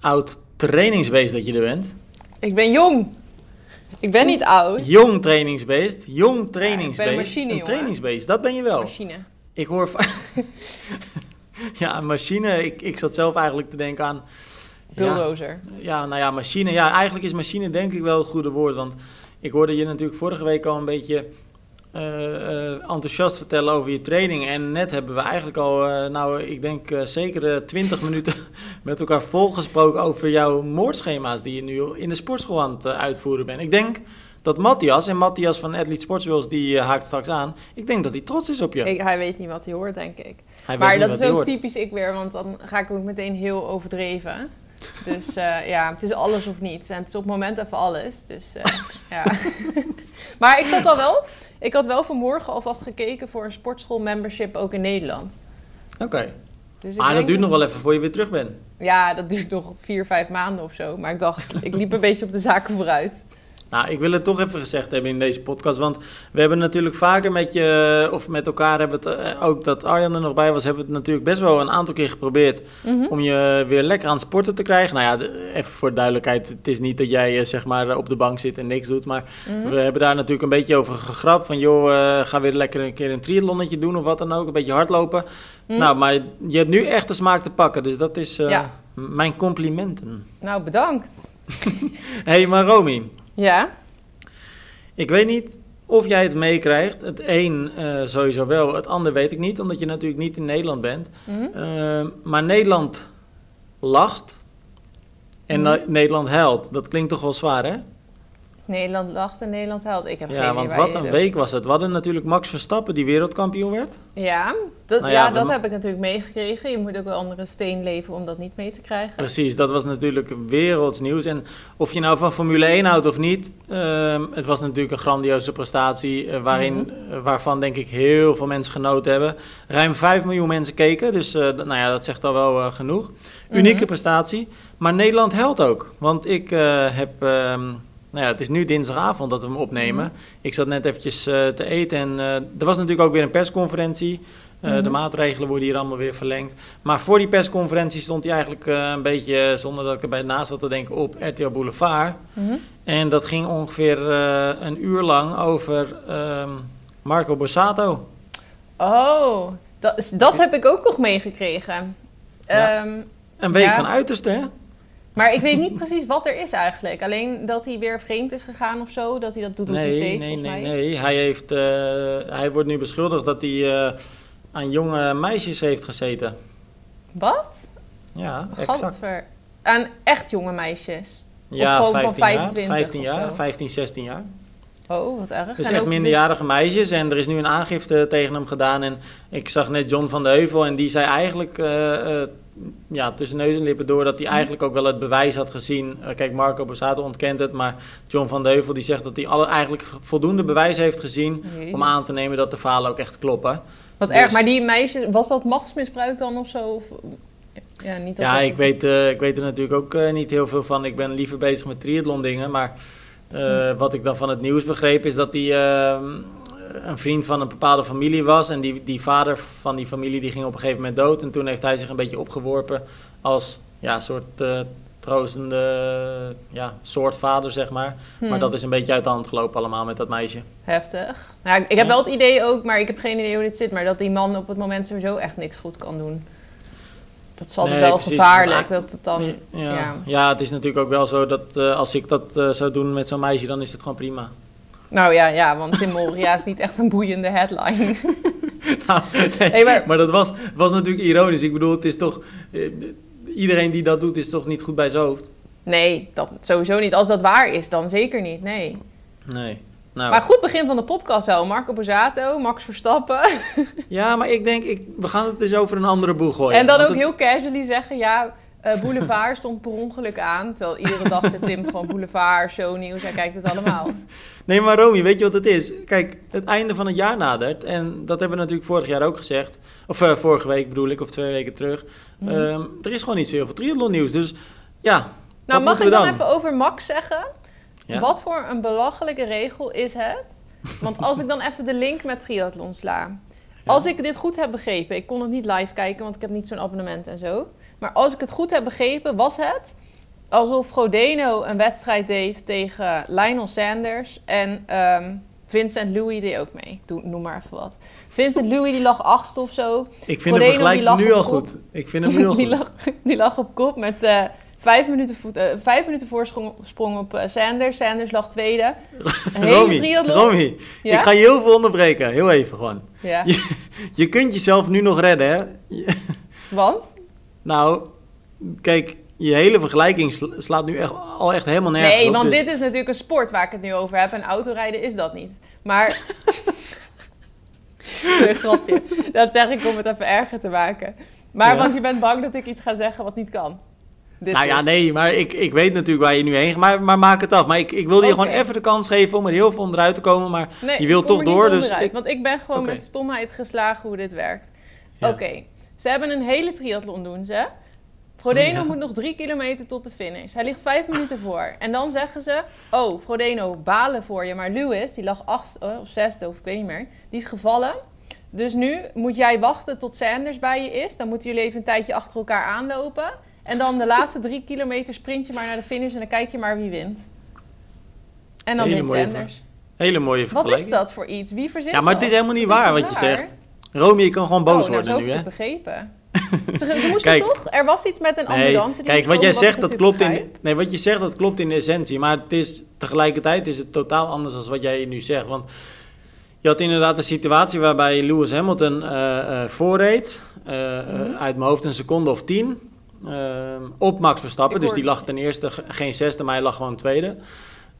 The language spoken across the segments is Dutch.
oud trainingsbeest dat je er bent. Ik ben jong. Ik ben niet oud. Jong trainingsbeest. Jong trainingsbeest. een machine, een trainingsbeest, dat ben je wel. Machine. Ik hoor ja, machine. Ik, ik zat zelf eigenlijk te denken aan... Ja, Bulldozer. ja, nou ja, machine. Ja, eigenlijk is machine denk ik wel het goede woord. Want ik hoorde je natuurlijk vorige week al een beetje eh, eh, enthousiast vertellen over je training. En net hebben we eigenlijk al, eh, nou ik denk zeker eh, 20 minuten met elkaar volgesproken over jouw moordschema's die je nu in de sportschool aan het uitvoeren bent. Ik denk dat Matthias, en Matthias van Athlete Sportswills, die haakt straks aan. Ik denk dat hij trots is op je. Ik, hij weet niet wat hij hoort, denk ik. Hij maar dat is ook typisch ik weer, want dan ga ik ook meteen heel overdreven. Dus eh, ja, het is alles of niets. En het is op het moment even alles. Dus eh, ja. maar ik zat al wel... Ik had wel vanmorgen alvast gekeken voor een sportschool membership ook in Nederland. Oké. Dus Maar dat denk duurt nog wel even voor je weer terug bent. Ja, dat duurt nog vier, vijf maanden of zo. Maar ik dacht, ik liep een beetje op de zaken vooruit. Nou, ik wil het toch even gezegd hebben in deze podcast. Want we hebben natuurlijk vaker met je, of met elkaar hebben we het, eh, ook dat Arjan er nog bij was, hebben we het natuurlijk best wel een aantal keer geprobeerd Mhm. om je weer lekker aan het sporten te krijgen. Nou ja, even voor de duidelijkheid, het is niet dat jij eh, zeg maar op de bank zit en niks doet. Maar Mhm. we hebben daar natuurlijk een beetje over gegrapt. Van joh, eh, ga weer lekker een keer een triathlonnetje doen of wat dan ook. Een beetje hardlopen. Mhm. Nou, maar je hebt nu echt de smaak te pakken. Dus dat is Ja. mijn complimenten. Nou, bedankt. Hé, hey, maar Romy. Ja? Ik weet niet of jij het meekrijgt. Het een eh, sowieso wel, het ander weet ik niet, omdat je natuurlijk niet in Nederland bent. Mhm. Eh, maar Nederland lacht en Mhm. Nederland huilt. Dat klinkt toch wel zwaar, hè? Nederland lacht en Nederland huilt. Ik heb geen Ja, want wat een week was het. We hadden natuurlijk Max Verstappen, die wereldkampioen werd. Ja, dat, Nou ja, dat heb ik natuurlijk meegekregen. Je moet ook wel onder een steen leven om dat niet mee te krijgen. Precies, dat was natuurlijk werelds nieuws. En of je nou van Formule 1 houdt of niet, ehm, het was natuurlijk een grandioze prestatie. eh, waarin, Mhm. eh, waarvan denk ik heel veel mensen genoten hebben. Ruim 5 miljoen mensen keken, dus eh, nou ja, dat zegt al wel genoeg. Unieke Mhm. prestatie. Maar Nederland helpt ook. Want ik heb. ehm, nou ja, het is nu dinsdagavond dat we hem opnemen. Mhm. Ik zat net eventjes eh, te eten en eh, er was natuurlijk ook weer een persconferentie. Eh, De Mhm. maatregelen worden hier allemaal weer verlengd. Maar voor die persconferentie stond hij eigenlijk een beetje, zonder dat ik erbij naast zat te denken, op RTL Boulevard. Mhm. En dat ging ongeveer een uur lang over ehm, Marco Borsato. Oh, dat, dat heb ik ook nog meegekregen. Ja. Ehm, Een week Ja. van uiterste, hè? Maar ik weet niet precies wat er is eigenlijk. Alleen dat hij weer vreemd is gegaan of zo. Dat hij dat doet op de Nee, stage, nee, volgens nee, mij. nee. Hij, heeft, eh, hij wordt nu beschuldigd dat hij eh, aan jonge meisjes heeft gezeten. Wat? Ja, exact. Aan echt jonge meisjes. Ja, gewoon van 15 jaar, 25 15 of jaar, zo. 15, 16 jaar. Oh, wat erg. Dus En echt ook minderjarige meisjes. En er is nu een aangifte tegen hem gedaan. En ik zag net John van de Heuvel. En die zei eigenlijk eh, ja, tussen neus en lippen door... dat hij eigenlijk ook wel het bewijs had gezien. Eh, kijk, Marco Borsato ontkent het. Maar John van de Heuvel die zegt dat hij alle, eigenlijk voldoende bewijs heeft gezien... Jezus. om aan te nemen dat de verhalen ook echt kloppen. Wat Dus- erg. Maar die meisjes, was dat machtsmisbruik dan of zo? Of, ja, niet Ja, ik weet, eh, ik weet er natuurlijk ook eh, niet heel veel van. Ik ben liever bezig met triathlon dingen. Maar eh, wat ik dan van het nieuws begreep is dat hij eh, een vriend van een bepaalde familie was. En die, die vader van die familie die ging op een gegeven moment dood. En toen heeft hij zich een beetje opgeworpen als ja, soort eh, troostende ja, soort vader, zeg maar. Hmm. Maar dat is een beetje uit de hand gelopen allemaal met dat meisje. Heftig. Nou, ik, heb Ja. wel het idee ook, maar ik heb geen idee hoe dit zit. Maar dat die man op het moment sowieso echt niks goed kan doen. Dat is altijd Nee, wel precies. gevaarlijk. Dat het dan... ja. ja. Ja. het is natuurlijk ook wel zo dat eh, als ik dat eh, zou doen met zo'n meisje, dan is het gewoon prima. Nou ja, ja, want Tim Moria is niet echt een boeiende headline. Nou, nee, Hey, maar- maar... dat was, was natuurlijk ironisch. Ik bedoel, het is toch... eh, iedereen die dat doet, is toch niet goed bij zijn hoofd? Nee, dat sowieso niet. Als dat waar is, dan zeker niet. Nee. Nee. Nou, Maar goed begin van de podcast wel. Marco Borsato, Max Verstappen. ja, maar ik denk, ik, we gaan het eens over een andere boel gooien. en dan ook het- heel casually zeggen, ja, eh, Boulevard stond per ongeluk aan. Terwijl iedere dag zit Tim gewoon Boulevard, shownieuws, hij kijkt het allemaal. Nee, maar Romy, weet je wat het is? Kijk, het einde van het jaar nadert. En dat hebben we natuurlijk vorig jaar ook gezegd. Of eh, vorige week bedoel ik, of twee weken terug. Mhm. Ehm, er is gewoon niet zo heel veel triathlon nieuws. Dus ja, Nou, mag ik dan, dan? even over Max zeggen? Ja. Wat voor een belachelijke regel is het? Want als ik dan even de link met triathlon sla. Als ik dit goed heb begrepen, ik kon het niet live kijken, want ik heb niet zo'n abonnement en zo. Maar als ik het goed heb begrepen, was het alsof Frodeno een wedstrijd deed tegen Lionel Sanders en ehm, Vincent Louis deed ook mee. Doe, noem maar even wat. Vincent Louis die lag achtste of zo. Ik vind hem die lag nu al kop. goed. Ik vind hem nu al die, goed. lag, die lag op kop met eh, vijf, minuten voet, eh, vijf minuten voorsprong sprong op eh, Sanders. Sanders lag tweede. Een hele Romy, triathlon. Romy, Ja? ik ga je heel veel onderbreken. Heel even gewoon. Ja. Je kunt jezelf nu nog redden, hè? Want? Nou, kijk, je hele vergelijking sla- slaat nu echt, al echt helemaal nergens Nee, op. want dus- dit is natuurlijk een sport waar ik het nu over heb. En autorijden is dat niet. Maar... een grapje. Dat zeg ik om het even erger te maken. Maar Ja. want je bent bang dat ik iets ga zeggen wat niet kan. Dit Nou ja, nee, maar ik, ik weet natuurlijk waar je nu heen gaat. Maar, maar maak het af. Maar ik, ik wilde je gewoon even de kans geven om er heel veel onderuit te komen. Maar Nee, je wilt toch er niet door, dus ik- Want ik ben gewoon met stomheid geslagen hoe dit werkt. Ja. Oké, ze hebben een hele triathlon doen ze. Frodeno Ja. moet nog drie kilometer tot de finish. Hij ligt vijf minuten voor. En dan zeggen ze, oh, Frodeno, balen voor je. Maar Lewis, die lag achtste oh, of zesde of ik weet niet meer, die is gevallen. Dus nu moet jij wachten tot Sanders bij je is. Dan moeten jullie even een tijdje achter elkaar aanlopen. En dan de laatste drie kilometer sprint je maar naar de finish en dan kijk je maar wie wint. En dan Hele wint Sanders. hele mooie Wat vergelijking. is dat voor iets? Wie verzint Ja, maar het is helemaal niet waar wat je zegt. Romy, je kan gewoon boos oh, nou, worden nu, ik hè? het begrepen. Ze, ze moesten Kijk. toch? Er was iets met een ambulance. die kijk, wat jij zegt, ik dat klopt in... Nee, wat je zegt, dat klopt in essentie. Maar het is, tegelijkertijd is het totaal anders dan wat jij nu zegt. Want je had inderdaad een situatie waarbij Lewis Hamilton eh, eh, voorreed. Mhm. uit mijn hoofd een seconde of tien. eh, op Max Verstappen. Ik Dus hoor- die lag ten eerste ge- geen zesde, maar hij lag gewoon tweede.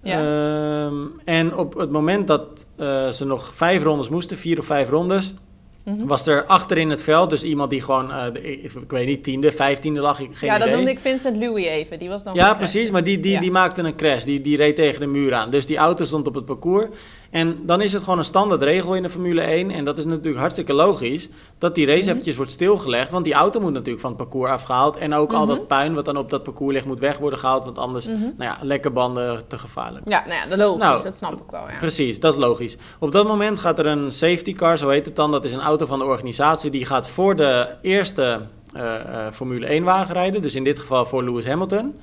Ja. Ehm, en op het moment dat ze nog vijf rondes moesten, vier of vijf rondes, Mhm. was er achter in het veld dus iemand die gewoon, eh, de- ik, ik weet niet, tiende, vijftiende lag, ik geen ja, dat idee. noemde ik Vincent Louis even. Die was dan Ja, precies, maar die, die, Ja. die maakte een crash. Die, die reed tegen de muur aan. Dus die auto stond op het parcours. En dan is het gewoon een standaard regel in de Formule 1. En dat is natuurlijk hartstikke logisch. Dat die race Mhm. eventjes wordt stilgelegd. Want die auto moet natuurlijk van het parcours afgehaald. En ook al Mhm. dat puin wat dan op dat parcours ligt moet weg worden gehaald. Want anders, Mhm. nou ja, lekke banden te gevaarlijk. Ja, nou ja, dat logisch. Nou, dat snap ik wel, ja. Precies, dat is logisch. Op dat moment gaat er een safety car, zo heet het dan. Dat is een auto van de organisatie. Die gaat voor de eerste eh, eh, Formule 1 wagen rijden. Dus in dit geval voor Lewis Hamilton.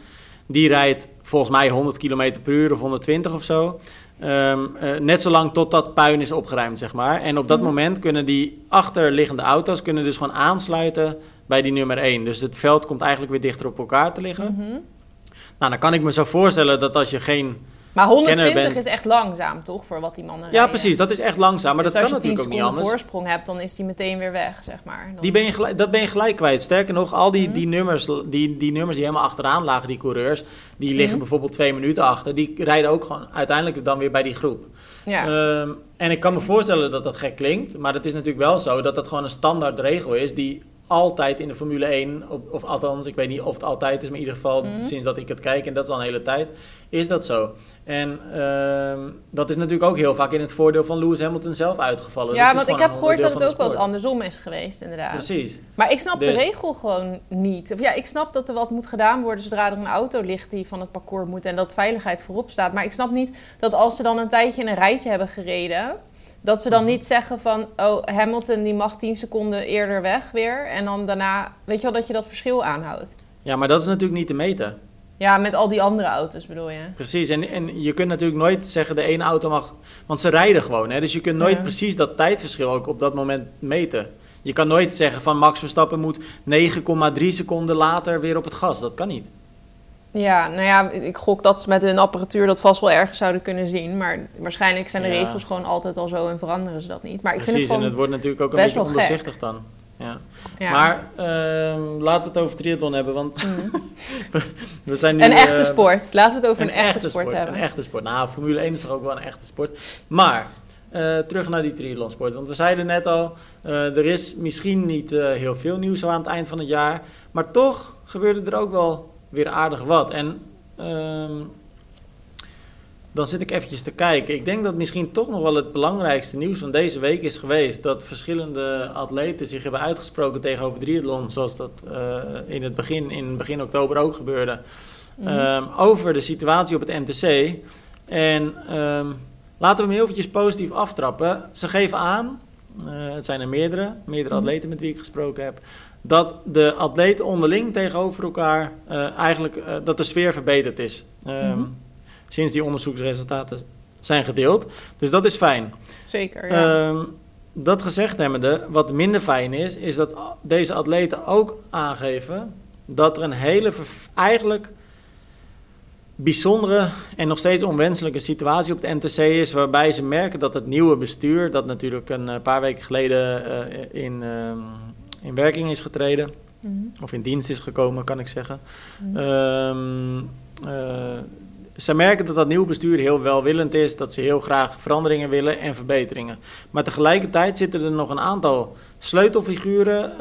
Die rijdt volgens mij 100 km per uur of 120 of zo. Ehm, eh, net zolang tot dat puin is opgeruimd, zeg maar. En op dat Mhm. moment kunnen die achterliggende auto's kunnen dus gewoon aansluiten bij die nummer 1. Dus het veld komt eigenlijk weer dichter op elkaar te liggen. Mhm. Nou, dan kan ik me zo voorstellen dat als je geen... Maar 120 Kenner ben- is echt langzaam, toch? Voor wat die mannen Ja, rijden. precies, dat is echt langzaam. Maar dus dat als kan je 10 natuurlijk ook niet anders. voorsprong hebt, dan is die meteen weer weg, zeg maar. Dan- Die ben je gelijk, dat ben je gelijk kwijt. Sterker nog, al die, Mhm. die, nummers, die, die nummers die helemaal achteraan lagen, die coureurs, die liggen Mhm. bijvoorbeeld twee minuten achter. Die rijden ook gewoon uiteindelijk dan weer bij die groep. ja. Ehm, en ik kan me voorstellen dat dat gek klinkt, maar het is natuurlijk wel zo dat dat gewoon een standaard regel is die altijd in de Formule 1, of, of althans, ik weet niet of het altijd is, maar in ieder geval Mhm. sinds dat ik het kijk, en dat is al een hele tijd, is dat zo. En ehm, dat is natuurlijk ook heel vaak in het voordeel van Lewis Hamilton zelf uitgevallen. ja, Dat want ik heb gehoord dat het ook wel eens de andersom is geweest, inderdaad. Precies. Maar ik snap de Dus- regel gewoon niet. Of ja, ik snap dat er wat moet gedaan worden zodra er een auto ligt die van het parcours moet en dat veiligheid voorop staat. Maar ik snap niet dat als ze dan een tijdje in een rijtje hebben gereden, dat ze dan niet zeggen van, oh, Hamilton die mag 10 seconden eerder weg weer. En dan daarna, weet je wel, dat je dat verschil aanhoudt. Ja, maar dat is natuurlijk niet te meten. Ja, met al die andere auto's bedoel je. Precies, en, en je kunt natuurlijk nooit zeggen de ene auto mag... Want ze rijden gewoon, hè? dus je kunt nooit Ja. precies dat tijdverschil ook op dat moment meten. Je kan nooit zeggen van Max Verstappen moet 9,3 seconden later weer op het gas. Dat kan niet. Ja, nou ja, ik gok dat ze met hun apparatuur dat vast wel ergens zouden kunnen zien. Maar waarschijnlijk zijn de Ja. regels gewoon altijd al zo en veranderen ze dat niet. Maar ik precies, vind het en het wordt natuurlijk ook een beetje ondoorzichtig dan. Ja. ja. Maar ehm, laten we het over triathlon hebben, want Mhm. we zijn nu... Een echte eh, sport. Laten we het over een, echte, sport, Een hebben. echte sport. Nou, Formule 1 is toch ook wel een echte sport. Maar, eh, terug naar die triathlonsport. Want we zeiden net al, eh, er is misschien niet heel veel nieuws aan het eind van het jaar. Maar toch gebeurde er ook wel weer aardig wat. En ehm, dan zit ik eventjes te kijken. Ik denk dat misschien toch nog wel het belangrijkste nieuws van deze week is geweest... dat verschillende atleten zich hebben uitgesproken tegenover triathlon... zoals dat eh, in het begin, in begin oktober ook gebeurde... Ehm, over de situatie op het NTC. En ehm, laten we hem heel eventjes positief aftrappen. Ze geven aan het zijn er meerdere, meerdere Mhm. atleten met wie ik gesproken heb, dat de atleten onderling tegenover elkaar eh, eigenlijk eh, dat de sfeer verbeterd is. Ehm, Mhm. Sinds die onderzoeksresultaten zijn gedeeld. Dus dat is fijn. Zeker, ja. Ehm, dat gezegd hebbende, wat minder fijn is, is dat deze atleten ook aangeven dat er een hele eigenlijk bijzondere en nog steeds onwenselijke situatie op de NTC is, waarbij ze merken dat het nieuwe bestuur, dat natuurlijk een eh, paar weken geleden eh, in, ehm, in werking is getreden, Mhm. of in dienst is gekomen, kan ik zeggen. Mhm. Ehm, eh, ze merken dat dat nieuwe bestuur heel welwillend is, dat ze heel graag veranderingen willen en verbeteringen. Maar tegelijkertijd zitten er nog een aantal sleutelfiguren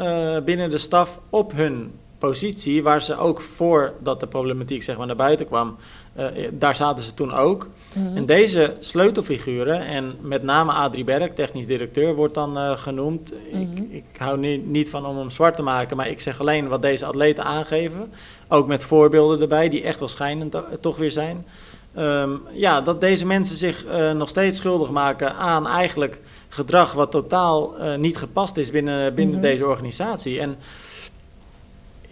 binnen de staf op hun positie, waar ze ook voordat de problematiek zeg maar, naar buiten kwam, eh, daar zaten ze toen ook. Mhm. En deze sleutelfiguren, en met name Adrie Berg, technisch directeur, wordt dan eh, genoemd. Mhm. ik, ik hou niet, niet van om hem zwart te maken, maar ik zeg alleen wat deze atleten aangeven. Ook met voorbeelden erbij, die echt wel schijnend to- toch weer zijn. Ehm, ja, dat deze mensen zich eh, nog steeds schuldig maken aan eigenlijk gedrag wat totaal eh, niet gepast is binnen, binnen Mhm. deze organisatie. En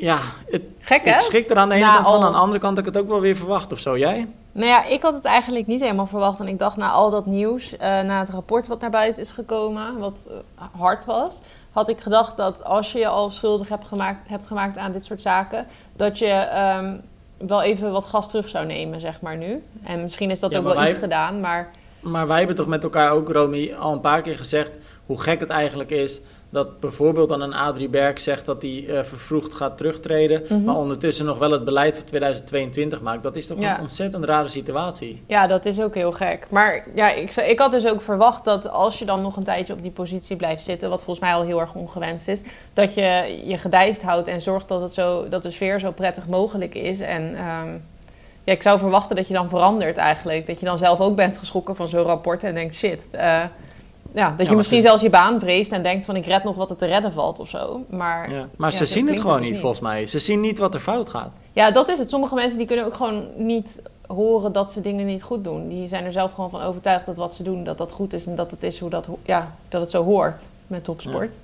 ja, het, Gek, hè? ik schrik er aan de ene Na kant van, al- aan de andere kant heb ik het ook wel weer verwacht of zo. Jij? Nou ja, ik had het eigenlijk niet helemaal verwacht. En ik dacht na al dat nieuws, eh, na het rapport wat naar buiten is gekomen, wat eh, hard was, had ik gedacht dat als je je al schuldig hebt gemaakt, hebt gemaakt aan dit soort zaken, dat je ehm, wel even wat gas terug zou nemen, zeg maar nu. En misschien is dat Ja, ook wel wij- iets gedaan, maar Maar wij hebben toch met elkaar ook, Romy, al een paar keer gezegd hoe gek het eigenlijk is dat bijvoorbeeld dan een Adrie Berg zegt dat hij eh, vervroegd gaat terugtreden, Mhm. maar ondertussen nog wel het beleid voor 2022 maakt. Dat is toch Ja. een ontzettend rare situatie. ja, dat is ook heel gek. Maar ja, ik, ik had dus ook verwacht dat als je dan nog een tijdje op die positie blijft zitten, wat volgens mij al heel erg ongewenst is, dat je je gedijst houdt en zorgt dat, het zo, dat de sfeer zo prettig mogelijk is. En ehm, ja, ik zou verwachten dat je dan verandert eigenlijk. Dat je dan zelf ook bent geschrokken van zo'n rapport en denkt, shit. eh, ja, dat je misschien ze- zelfs je baan vreest en denkt van ik red nog wat er te redden valt of zo. Maar Ja. Maar Ja, ze zien het gewoon niet, niet. volgens mij. Ze zien niet wat er fout gaat. Ja, dat is het. Sommige mensen die kunnen ook gewoon niet horen dat ze dingen niet goed doen. Die zijn er zelf gewoon van overtuigd dat wat ze doen, dat dat goed is en dat het is hoe dat, ja, dat het zo hoort met topsport.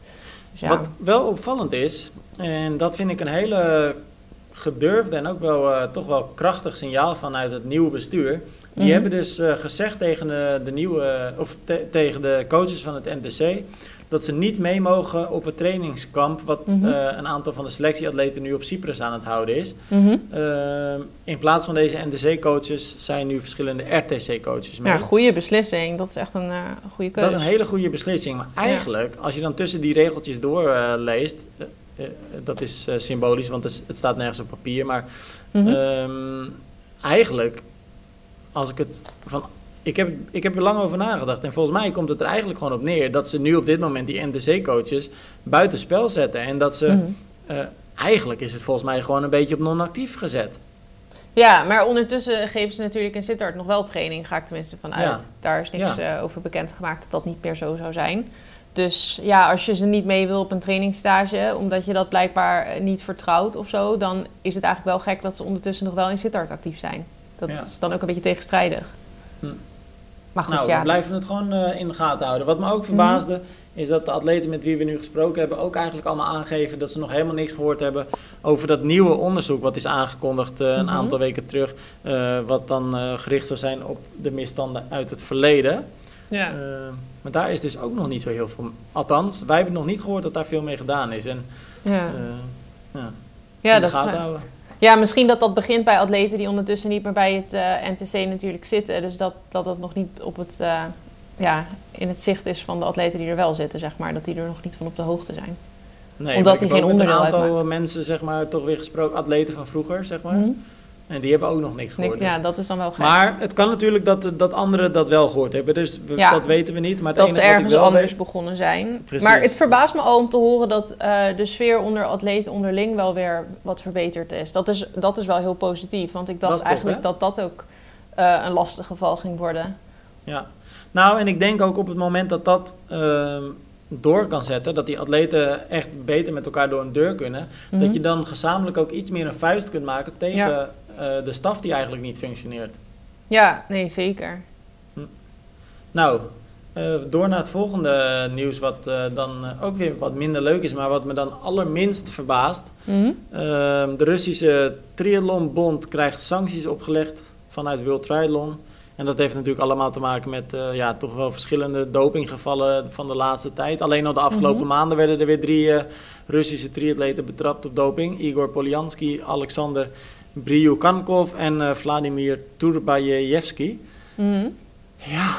Dus. Wat wel opvallend is, en dat vind ik een hele gedurfde en ook wel eh, toch wel krachtig signaal vanuit het nieuwe bestuur. Die Mhm. hebben dus eh, gezegd tegen de, de nieuwe, of te- tegen de coaches van het NTC, dat ze niet mee mogen op het trainingskamp wat Mhm. eh, een aantal van de selectieatleten nu op Cyprus aan het houden is. Mhm. Ehm, in plaats van deze NTC-coaches zijn nu verschillende RTC-coaches mee. ja, goede beslissing. Dat is echt een eh, goede keuze. Dat is een hele goede beslissing. Maar eigenlijk, als je dan tussen die regeltjes door eh, leest, eh, eh, dat is eh, symbolisch, want het, staat nergens op papier. Maar ehm, eigenlijk, als ik het van. Ik heb, ik heb er lang over nagedacht. En volgens mij komt het er eigenlijk gewoon op neer dat ze nu op dit moment die NTC-coaches buitenspel zetten. En dat ze. Mhm. eh, eigenlijk is het volgens mij gewoon een beetje op non-actief gezet. Ja, maar ondertussen geven ze natuurlijk in Sittard nog wel training, ga ik tenminste vanuit. Ja. Daar is niks Ja. eh, over bekendgemaakt dat dat niet meer zo zou zijn. Dus ja, als je ze niet mee wil op een trainingsstage, omdat je dat blijkbaar eh, niet vertrouwt of zo, dan is het eigenlijk wel gek dat ze ondertussen nog wel in Sittard actief zijn. Dat Ja. is dan ook een beetje tegenstrijdig. Hm. Maar goed, nou, ja. we blijven het gewoon eh, in de gaten houden. Wat me ook verbaasde, is dat de atleten met wie we nu gesproken hebben ook eigenlijk allemaal aangeven dat ze nog helemaal niks gehoord hebben over dat nieuwe onderzoek wat is aangekondigd eh, een Mhm. aantal weken terug. eh, wat dan gericht zou zijn op de misstanden uit het verleden. ja. Maar daar is dus ook nog niet zo heel veel. Althans, wij hebben nog niet gehoord dat daar veel mee gedaan is. En ja. ja, ja, in de dat, gaten houden. Ja, misschien dat dat begint bij atleten die ondertussen niet meer bij het eh, NTC natuurlijk zitten. Dus dat dat, dat nog niet op het, eh, ja, in het zicht is van de atleten die er wel zitten, zeg maar. Dat die er nog niet van op de hoogte zijn. Nee, Omdat ik die heb geen ook met onderdeel een aantal uitmaken. mensen, zeg maar, toch weer gesproken, atleten van vroeger, zeg maar. Mhm. En die hebben ook nog niks gehoord. dus- Ja, dat is dan wel gek. Maar het kan natuurlijk dat, dat anderen dat wel gehoord hebben. Dus we- Ja. dat weten we niet. Maar het dat ze ergens anders weet- begonnen zijn. Precies. Maar het verbaast me al om te horen dat eh, de sfeer onder atleten onderling wel weer wat verbeterd is. Dat is, dat is wel heel positief. Want ik dacht Dat is top, eigenlijk dat dat ook eh, een lastig geval ging worden. Ja. Nou, en ik denk ook op het moment dat dat ehm, door kan zetten, dat die atleten echt beter met elkaar door een deur kunnen, Mhm. dat je dan gezamenlijk ook iets meer een vuist kunt maken tegen Ja. Eh, de staf die eigenlijk niet functioneert. Ja, nee, zeker. Nou, door naar het volgende nieuws, wat dan ook weer wat minder leuk is, maar wat me dan allerminst verbaast. Mhm. Ehm, de Russische Triathlonbond krijgt sancties opgelegd vanuit World Triathlon. En dat heeft natuurlijk allemaal te maken met ja, toch wel verschillende dopinggevallen van de laatste tijd. Alleen al de afgelopen Mhm. maanden werden er weer drie eh, Russische triatleten betrapt op doping. Igor Polyansky, Alexander Bryukankov en eh, Vladimir Turbajevski. Mhm. Ja,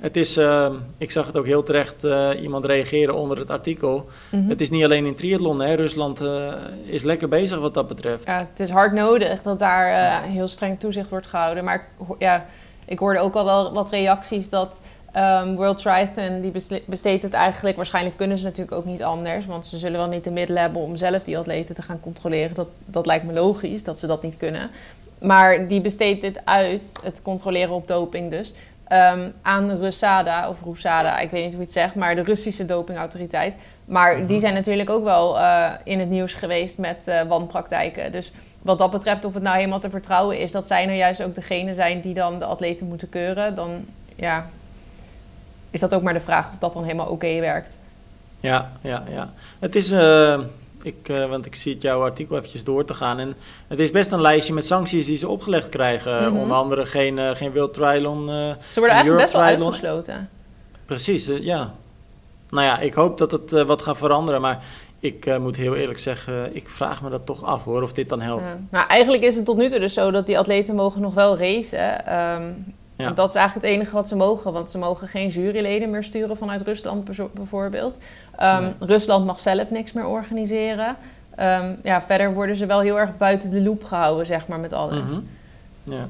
het is, eh, ik zag het ook heel terecht eh, iemand reageren onder het artikel. Mhm. Het is niet alleen in triathlon, hè. Rusland eh, is lekker bezig wat dat betreft. Ja, het is hard nodig dat daar heel streng toezicht wordt gehouden. Maar ja, ik hoorde ook al wel wat reacties dat ehm, World Triathlon, die besteedt het eigenlijk... Waarschijnlijk kunnen ze natuurlijk ook niet anders. Want ze zullen wel niet de middelen hebben om zelf die atleten te gaan controleren. Dat, dat lijkt me logisch, dat ze dat niet kunnen. Maar die besteedt dit uit, het controleren op doping dus... ehm, aan Rusada, of Rusada, ik weet niet hoe je het zegt... maar de Russische dopingautoriteit. Maar die zijn natuurlijk ook wel eh, in het nieuws geweest met eh, wanpraktijken. Dus wat dat betreft, of het nou helemaal te vertrouwen is dat zij nou juist ook degene zijn die dan de atleten moeten keuren, dan ja, is dat ook maar de vraag of dat dan helemaal oké werkt. Ja, ja, ja. Het is, eh, ik, eh, want ik zie het jouw artikel eventjes door te gaan. En het is best een lijstje met sancties die ze opgelegd krijgen. Mhm. Onder andere geen, eh, geen World Triathlon. Ze worden eigenlijk best wel uitgesloten. precies, ja. Nou ja, ik hoop dat het wat gaat veranderen. Maar ik moet heel eerlijk zeggen, ik vraag me dat toch af hoor, of dit dan helpt. Ja. Nou, eigenlijk is het tot nu toe dus zo dat die atleten mogen nog wel racen. Ehm, Ja. en Dat is eigenlijk het enige wat ze mogen, want ze mogen geen juryleden meer sturen vanuit Rusland bijvoorbeeld. Ehm, Nee. Rusland mag zelf niks meer organiseren. Ehm, ja, verder worden ze wel heel erg buiten de loop gehouden, zeg maar, met alles. Mhm. Ja.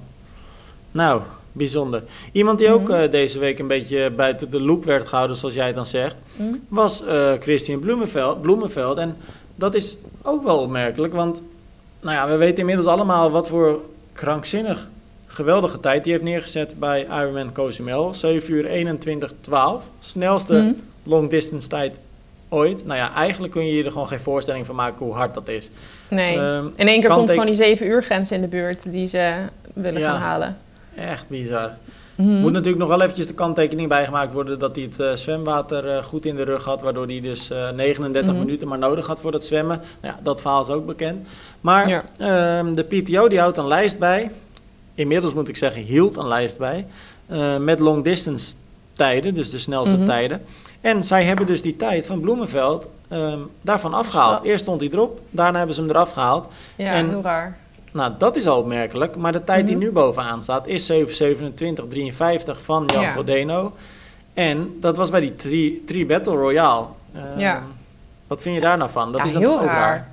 Nou, bijzonder. Iemand die ook Mhm. eh, deze week een beetje buiten de loop werd gehouden, zoals jij het dan zegt, Hm? was eh Christian Bloemenveld, Bloemenveld. En dat is ook wel opmerkelijk, want nou ja, we weten inmiddels allemaal wat voor krankzinnig geweldige tijd die heeft neergezet bij Ironman Cozumel. 7 uur 21, 12. Snelste Hm? long distance tijd ooit. Nou ja, eigenlijk kun je je er gewoon geen voorstelling van maken hoe hard dat is. Nee. Ehm, In één keer komt gewoon die 7 uur grens in de buurt die ze willen Ja. gaan halen. echt bizar. Mhm. Moet natuurlijk nog wel eventjes de kanttekening bijgemaakt worden dat hij het eh, zwemwater eh, goed in de rug had, waardoor hij dus eh, 39 Mhm. minuten maar nodig had voor het zwemmen. Nou ja, dat verhaal is ook bekend. Maar Ja. ehm, de PTO die houdt een lijst bij, inmiddels moet ik zeggen hield een lijst bij, eh, met long distance tijden, dus de snelste Mhm. tijden. En zij hebben dus die tijd van Bloemenveld ehm, daarvan afgehaald. Eerst stond hij erop, daarna hebben ze hem eraf gehaald. Ja, En- heel raar. Nou, dat is al opmerkelijk. Maar de tijd die Mhm. nu bovenaan staat is 7.27.53 van Jan Ja. Frodeno. En dat was bij die Tri, tri Battle Royale. Ehm, Ja. Wat vind je daar nou van? Dat ja, is heel ook raar. raar.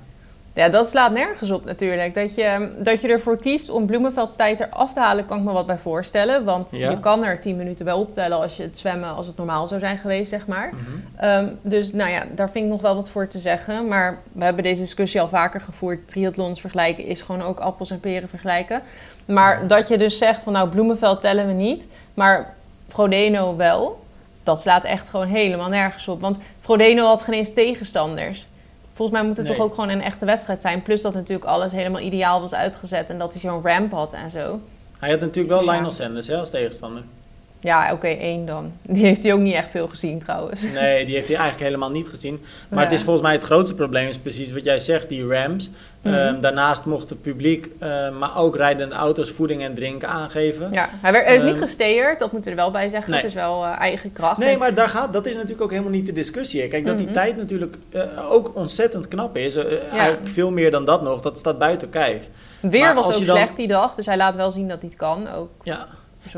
Ja, dat slaat nergens op natuurlijk. Dat je, dat je ervoor kiest om Bloemenvelds tijd eraf te halen, kan ik me wat bij voorstellen. Want Ja. je kan er 10 minuten bij optellen als je het zwemmen als het normaal zou zijn geweest, zeg maar. Mhm. Ehm, dus nou ja, daar vind ik nog wel wat voor te zeggen. Maar we hebben deze discussie al vaker gevoerd. Triathlons vergelijken is gewoon ook appels en peren vergelijken. Maar dat je dus zegt van nou, Bloemenveld tellen we niet, maar Frodeno wel. Dat slaat echt gewoon helemaal nergens op. Want Frodeno had geen eens tegenstanders. Volgens mij moet het Nee. toch ook gewoon een echte wedstrijd zijn. Plus dat natuurlijk alles helemaal ideaal was uitgezet. En dat hij zo'n ramp had en zo. Hij had natuurlijk wel Ja. Lionel Sanders hè, als tegenstander. Ja, oké, één dan. Die heeft hij ook niet echt veel gezien trouwens. Nee, die heeft hij eigenlijk helemaal niet gezien. Maar Ja. het is volgens mij het grootste probleem, is precies wat jij zegt, die Rams. Mhm. Ehm, daarnaast mocht het publiek, eh, maar ook rijdende auto's, voeding en drinken aangeven. Ja, hij, werd, is niet Ehm, gesteerd, dat moeten we er wel bij zeggen. nee. Het is wel eh, eigen kracht. Nee, En- maar daar gaat, dat is natuurlijk ook helemaal niet de discussie. Kijk, dat die Mhm. tijd natuurlijk eh, ook ontzettend knap is. eh, Ja. Eigenlijk veel meer dan dat nog. Dat staat buiten kijf. Weer maar was ook dan- slecht die dag, dus hij laat wel zien dat hij het kan. Ook Ja.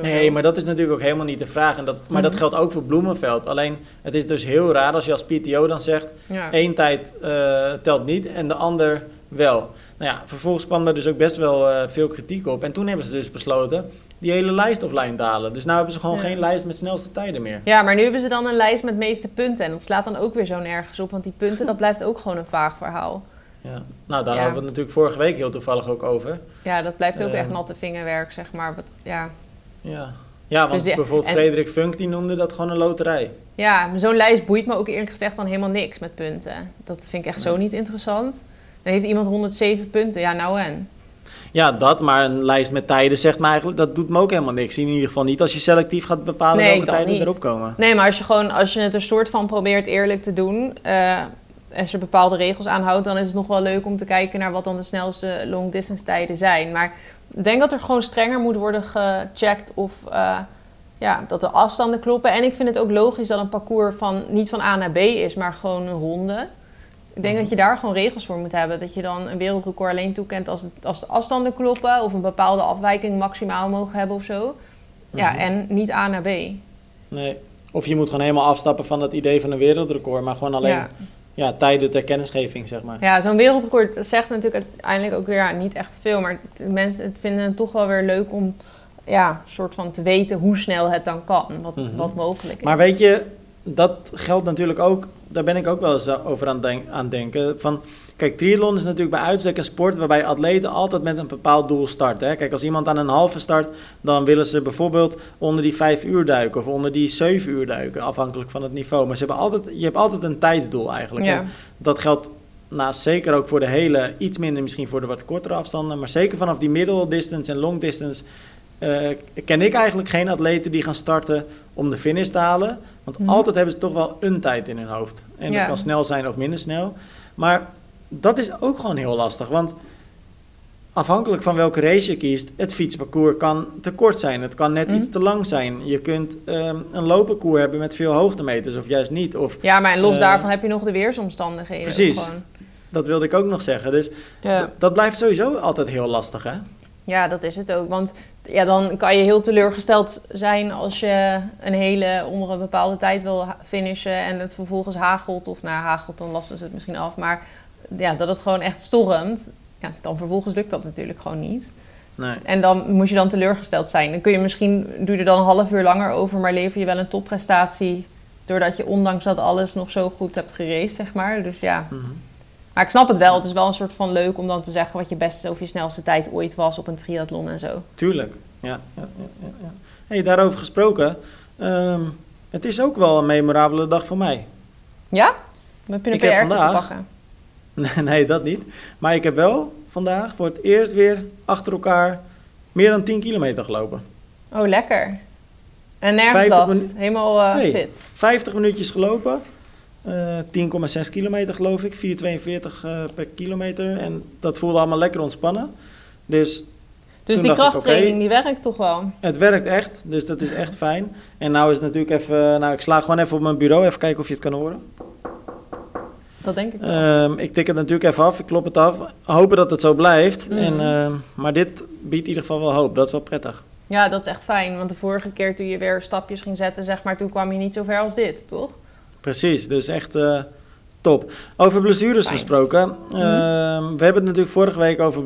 Nee, maar dat is natuurlijk ook helemaal niet de vraag. En dat, maar dat Mhm. geldt ook voor Bloemenveld. Alleen, het is dus heel raar als je als PTO dan zegt... Ja. één tijd eh, telt niet en de ander wel. Nou ja, vervolgens kwam er dus ook best wel eh, veel kritiek op. En toen hebben ze dus besloten die hele lijst offline te halen. Dus nu hebben ze gewoon Ja. geen lijst met snelste tijden meer. ja, maar nu hebben ze dan een lijst met meeste punten. En dat slaat dan ook weer zo nergens op, want die punten, dat blijft ook gewoon een vaag verhaal. Ja. Nou, daar Ja. hadden we het natuurlijk vorige week heel toevallig ook over. Ja, dat blijft ook Ehm. echt natte vingerwerk, zeg maar. Ja. Ja, ja want Dus bijvoorbeeld en- Frederik Funk die noemde dat gewoon een loterij. Ja, maar zo'n lijst boeit me ook eerlijk gezegd dan helemaal niks met punten. Dat vind ik echt zo niet interessant. Dan heeft iemand 107 punten, ja nou en. Ja, dat, maar een lijst met tijden zegt me eigenlijk, dat doet me ook helemaal niks. In ieder geval niet als je selectief gaat bepalen Nee, welke tijden niet. erop komen. Nee, maar als je gewoon, als je het een soort van probeert eerlijk te doen, eh, als je bepaalde regels aanhoudt, dan is het nog wel leuk om te kijken naar wat dan de snelste long distance tijden zijn. Maar denk dat er gewoon strenger moet worden gecheckt of eh, ja, dat de afstanden kloppen. En ik vind het ook logisch dat een parcours van niet van A naar B is, maar gewoon een ronde. Ik denk dat je daar gewoon regels voor moet hebben. Dat je dan een wereldrecord alleen toekent als, het, als de afstanden kloppen. Of een bepaalde afwijking maximaal mogen hebben of zo. Ja, Mhm. en niet A naar B. Nee. Of je moet gewoon helemaal afstappen van het idee van een wereldrecord, maar gewoon alleen Ja. Ja. tijden ter kennisgeving, zeg maar. Ja, zo'n wereldrecord dat zegt natuurlijk uiteindelijk ook weer ja, niet echt veel. Maar het- mensen het vinden het toch wel weer leuk om ja, soort van te weten hoe snel het dan kan. Wat, Mhm. wat mogelijk is. Maar weet je, dat geldt natuurlijk ook, daar ben ik ook wel eens over aan, denk, aan denken. Van, kijk, triathlon is natuurlijk bij uitstek een sport waarbij atleten altijd met een bepaald doel starten. Hè? Kijk, als iemand aan een halve start, dan willen ze bijvoorbeeld onder die vijf uur duiken of onder die zeven uur duiken, afhankelijk van het niveau. Maar ze hebben altijd, je hebt altijd een tijdsdoel eigenlijk. Ja. Dat geldt nou, zeker ook voor de hele, iets minder misschien voor de wat kortere afstanden, maar zeker vanaf die middle distance en long distance eh, ken ik eigenlijk geen atleten die gaan starten om de finish te halen. Want Mhm. altijd hebben ze toch wel een tijd in hun hoofd. En Ja. dat kan snel zijn of minder snel. Maar dat is ook gewoon heel lastig. Want afhankelijk van welke race je kiest, het fietsparcours kan te kort zijn. Het kan net Mhm. iets te lang zijn. Je kunt ehm, een loopparcours hebben met veel hoogtemeters of juist niet. Of ja, maar en los Eh, daarvan heb je nog de weersomstandigheden. Precies. Gewoon. dat wilde ik ook nog zeggen. Dus Ja. dat blijft sowieso altijd heel lastig, hè? ja, dat is het ook. Want ja, dan kan je heel teleurgesteld zijn als je een hele onder een bepaalde tijd wil finishen en het vervolgens hagelt. Of nou, hagelt, dan lasten ze het misschien af. Maar ja, dat het gewoon echt stormt. Ja, dan vervolgens lukt dat natuurlijk gewoon niet. Nee. En dan moet je dan teleurgesteld zijn. Dan kun je misschien, doe je er dan een half uur langer over, maar lever je wel een topprestatie. Doordat je ondanks dat alles nog zo goed hebt geraced, zeg maar. Dus ja. Mhm. Maar ik snap het wel. Het is wel een soort van leuk om dan te zeggen wat je beste of je snelste tijd ooit was op een triathlon en zo. Tuurlijk. Ja, ja, ja, ja. Hey, daarover gesproken. ehm, het is ook wel een memorabele dag voor mij. Ja? Je een PR te vandaag- pakken? Nee, dat niet. Maar ik heb wel vandaag voor het eerst weer achter elkaar meer dan 10 kilometer gelopen. Oh, lekker. En nergens 50 last. Helemaal eh, Nee. fit. 50 minuutjes gelopen. eh 10,6 kilometer geloof ik. 4,42 eh, per kilometer. En dat voelde allemaal lekker ontspannen. Dus Dus die ik, krachttraining, die werkt toch wel? het werkt echt. Dus dat is echt fijn. En nou is het natuurlijk even... Nou, ik sla gewoon even op mijn bureau. Even kijken of je het kan horen. Dat denk ik wel. Ehm, ik tik het natuurlijk even af, ik klop het af. Hopen dat het zo blijft. Mhm. En, ehm, maar dit biedt in ieder geval wel hoop. Dat is wel prettig. Ja, dat is echt fijn. Want de vorige keer toen je weer stapjes ging zetten, zeg maar, toen kwam je niet zo ver als dit, toch? Precies, dus echt eh, top. Over blessures Fijn. gesproken. Mhm. ehm, we hebben het natuurlijk vorige week over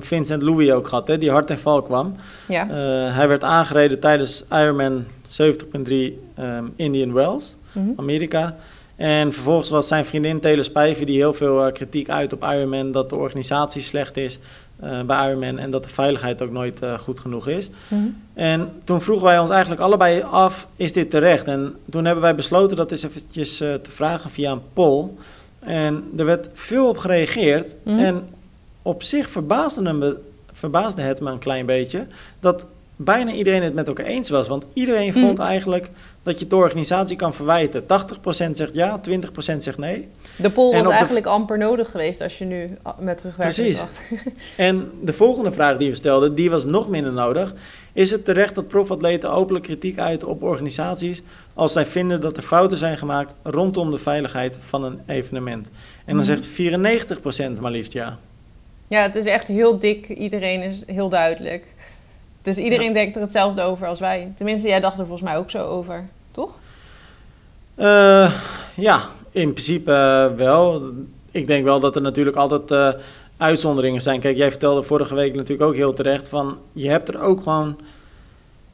Vincent Louis ook gehad, hè, die hard en val kwam. Ja. Eh, hij werd aangereden tijdens Ironman 70.3 ehm, Indian Wells, Mhm. Amerika. En vervolgens was zijn vriendin Taylor Spijver die heel veel eh, kritiek uit op Ironman... dat de organisatie slecht is eh, bij Ironman... en dat de veiligheid ook nooit eh, goed genoeg is. Mhm. En toen vroegen wij ons eigenlijk allebei af, is dit terecht? En toen hebben wij besloten dat eens eventjes te vragen via een poll. En er werd veel op gereageerd. Mhm. En op zich verbaasde het me een klein beetje... dat bijna iedereen het met elkaar eens was. Want iedereen Mhm. vond eigenlijk dat je het de organisatie kan verwijten. 80% zegt ja, 20% zegt nee. De poll En was de- eigenlijk amper nodig geweest als je nu a- met terugwerkende Precies. kracht... En de volgende vraag die we stelden, die was nog minder nodig. Is het terecht dat profatleten openlijk kritiek uiten op organisaties als zij vinden dat er fouten zijn gemaakt rondom de veiligheid van een evenement? En dan Mhm. zegt 94% maar liefst ja. Ja, het is echt heel dik. Iedereen is heel duidelijk. Dus iedereen denkt er hetzelfde over als wij. Tenminste, jij dacht er volgens mij ook zo over, toch? Eh, ja, in principe eh, wel. Ik denk wel dat er natuurlijk altijd eh, uitzonderingen zijn. Kijk, jij vertelde vorige week natuurlijk ook heel terecht van je hebt er ook gewoon.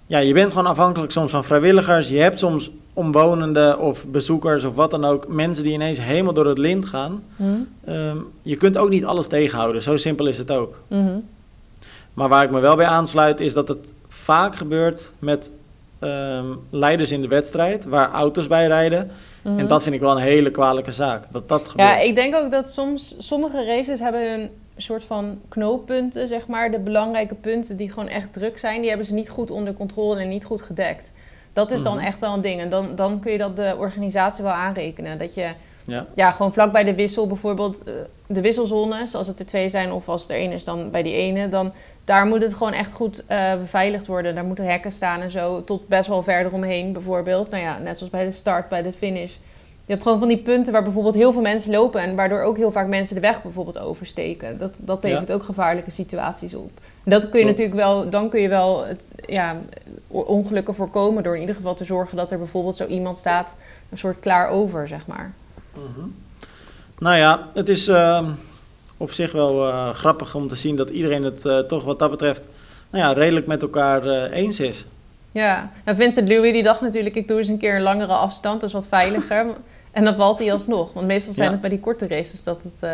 Ja, je bent gewoon afhankelijk soms van vrijwilligers. Je hebt soms omwonenden of bezoekers of wat dan ook. Mensen die ineens helemaal door het lint gaan. Mhm. Ehm, je kunt ook niet alles tegenhouden. Zo simpel is het ook. Mhm. Maar waar ik me wel bij aansluit is dat het vaak gebeurt met ehm, leiders in de wedstrijd. Waar auto's bij rijden. En Mhm. dat vind ik wel een hele kwalijke zaak. Dat dat gebeurt. Ja, ik denk ook dat soms sommige races hebben hun soort van knooppunten, zeg maar. De belangrijke punten die gewoon echt druk zijn, die hebben ze niet goed onder controle en niet goed gedekt. Dat is dan Mhm. echt wel een ding. En dan, dan kun je dat de organisatie wel aanrekenen. Dat je Ja. ja, gewoon vlak bij de wissel bijvoorbeeld, eh, de wisselzones, als het er twee zijn of als het er één is, dan bij die ene, dan daar moet het gewoon echt goed eh, beveiligd worden. Daar moeten hekken staan en zo, tot best wel verder omheen bijvoorbeeld. Nou ja, net zoals bij de start, bij de finish. Je hebt gewoon van die punten waar bijvoorbeeld heel veel mensen lopen en waardoor ook heel vaak mensen de weg bijvoorbeeld oversteken. Dat, dat levert ook gevaarlijke situaties op. En dat kun je Klopt. natuurlijk wel, dan kun je wel ja, ongelukken voorkomen door in ieder geval te zorgen dat er bijvoorbeeld zo iemand staat, een soort klaar over, zeg maar. Mhm. Nou ja, het is eh, op zich wel eh, grappig om te zien dat iedereen het eh, toch wat dat betreft nou ja, redelijk met elkaar eh, eens is. Ja, en Vincent Louis die dacht natuurlijk, ik doe eens een keer een langere afstand, dat is wat veiliger. en dan valt hij alsnog, want meestal zijn Ja. het bij die korte races dat het...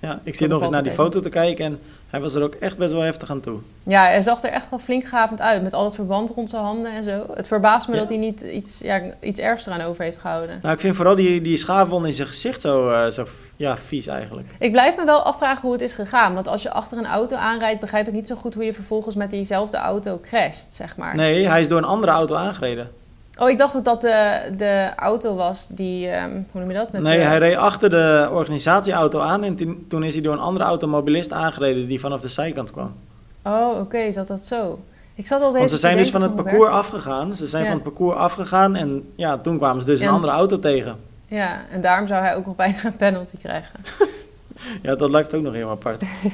Ja, ik zit nog eens naar die foto te kijken en hij was er ook echt best wel heftig aan toe. Ja, hij zag er echt wel flink gavend uit, met al het verband rond zijn handen en zo. Het verbaast me Ja. dat hij niet iets, ja, iets ergs eraan over heeft gehouden. Nou, ik vind vooral die, die schaafwond in zijn gezicht zo, eh, zo ja, vies eigenlijk. Ik blijf me wel afvragen hoe het is gegaan, want als je achter een auto aanrijdt, begrijp ik niet zo goed hoe je vervolgens met diezelfde auto crasht, zeg maar. Nee, hij is door een andere auto aangereden. Oh, ik dacht dat dat de, de auto was die, ehm, hoe noem je dat? Met nee, de- hij reed achter de organisatieauto aan en toen- is hij door een andere automobilist aangereden die vanaf de zijkant kwam. Oh, oké, zat dat zo? Ik zat altijd Want ze zijn dus van het parcours afgegaan. Ze zijn Ja. van het parcours afgegaan en ja, toen kwamen ze dus een En- andere auto tegen. Ja, en daarom zou hij ook nog bijna een penalty krijgen. Ja, dat lijkt ook nog heel apart. Hé,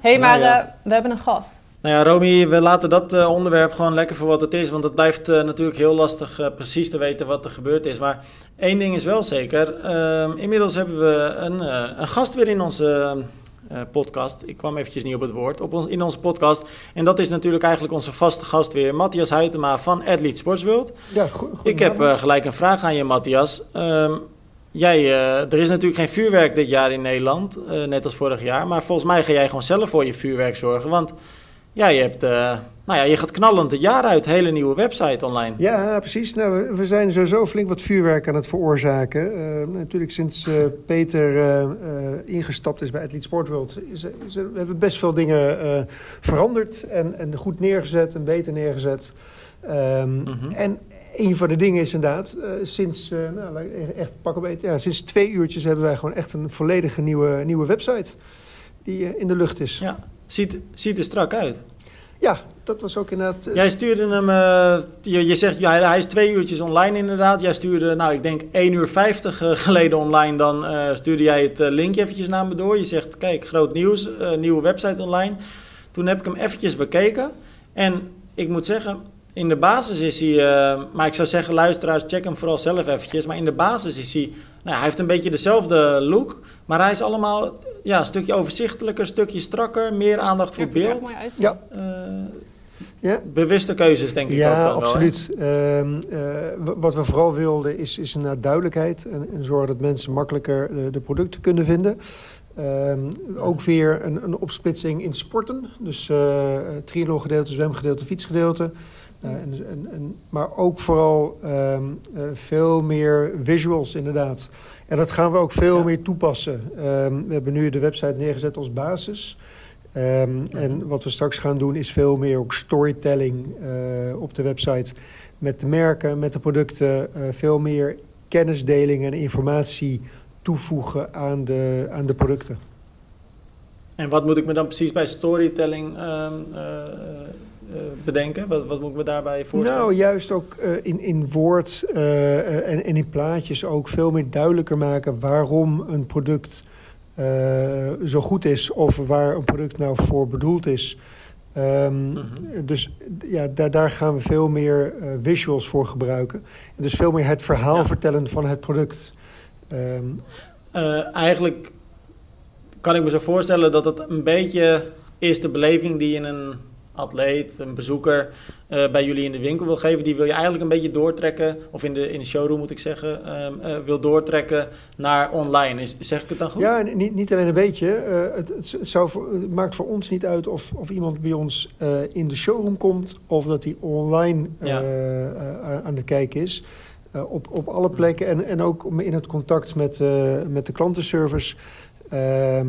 hey, Nou maar ja. eh, we hebben een gast. Nou ja, Romy, we laten dat eh, onderwerp gewoon lekker voor wat het is. Want het blijft eh, natuurlijk heel lastig eh, precies te weten wat er gebeurd is. Maar één ding is wel zeker. ehm, inmiddels hebben we een, een gast weer in onze podcast. Ik kwam eventjes niet op het woord. Op ons, in onze podcast. En dat is natuurlijk eigenlijk onze vaste gast weer. Matthias Huytema van Athlete Sportsworld. Ja, go- Ik heb gelijk een vraag aan je, Matthias. Ehm, jij, er is natuurlijk geen vuurwerk dit jaar in Nederland, net als vorig jaar. Maar volgens mij ga jij gewoon zelf voor je vuurwerk zorgen. Want ja, je, hebt, eh, nou ja, je gaat knallend het jaar uit. Hele nieuwe website online. Ja, precies. Nou, we- zijn sowieso flink wat vuurwerk aan het veroorzaken. Eh, natuurlijk sinds eh, Peter ingestapt is bij Athlete Sport World... Is, is we hebben best veel dingen veranderd en, en goed neergezet en beter neergezet. Ehm, Mhm. En een van de dingen is inderdaad, sinds, nou, ik echt pak beetje, ja, sinds twee uurtjes hebben wij gewoon echt een volledige nieuwe, nieuwe website die in de lucht is. Ja, ziet, ziet er strak uit. Ja, dat was ook inderdaad... eh, Jij stuurde hem, eh, je, je zegt ja, hij is twee uurtjes online inderdaad. Jij stuurde, nou ik denk 1 uur 50 eh, geleden online. Dan stuurde jij het linkje eventjes naar me door. Je zegt kijk, groot nieuws, nieuwe website online. Toen heb ik hem eventjes bekeken. En ik moet zeggen, in de basis is hij, eh, maar ik zou zeggen luisteraars, check hem vooral zelf eventjes. Maar in de basis is hij, nou, hij heeft een beetje dezelfde look. Maar hij is allemaal ja, een stukje overzichtelijker, een stukje strakker. Meer aandacht voor beeld. mooi. Ja. Eh, Ja. bewuste keuzes, denk ik ook Ja, dan wel. hè? absoluut. Ehm, eh, w- wat we vooral wilden is, is een duidelijkheid en, en zorgen dat mensen makkelijker de, de producten kunnen vinden. Ehm, ook weer een, een opsplitsing in sporten. Dus eh triathlon gedeelte, zwemgedeelte, fietsgedeelte. Nou, en, en, en, maar ook vooral ehm, eh, veel meer visuals inderdaad. En dat gaan we ook veel Ja. meer toepassen. Ehm, we hebben nu de website neergezet als basis. Ehm, En wat we straks gaan doen is veel meer ook storytelling eh, op de website. Met de merken, met de producten. eh, veel meer kennisdeling en informatie toevoegen aan de, aan de producten. En wat moet ik me dan precies bij storytelling eh, eh, bedenken? Wat, wat moet ik me daarbij voorstellen? Nou, juist ook eh, in, in woord eh, eh, en, en in plaatjes ook veel meer duidelijker maken waarom een product eh, zo goed is of waar een product nou voor bedoeld is. Ehm, Mhm. Dus ja, daar, daar gaan we veel meer eh, visuals voor gebruiken. En dus veel meer het verhaal Ja. vertellen van het product. Ehm, Eh, eigenlijk kan ik me zo voorstellen dat het een beetje is de beleving die je een atleet, een bezoeker eh, bij jullie in de winkel wil geven. Die wil je eigenlijk een beetje doortrekken, of in de, in de showroom moet ik zeggen, ehm, eh, wil doortrekken naar online. Is, zeg ik het dan goed? Ja, niet, niet alleen een beetje. eh, het, het, zou voor- het maakt voor ons niet uit of, of iemand bij ons in de showroom komt of dat hij online Ja. aan het kijken is. Op, op alle plekken en, en ook in het contact met, met de klantenservice. Ehm,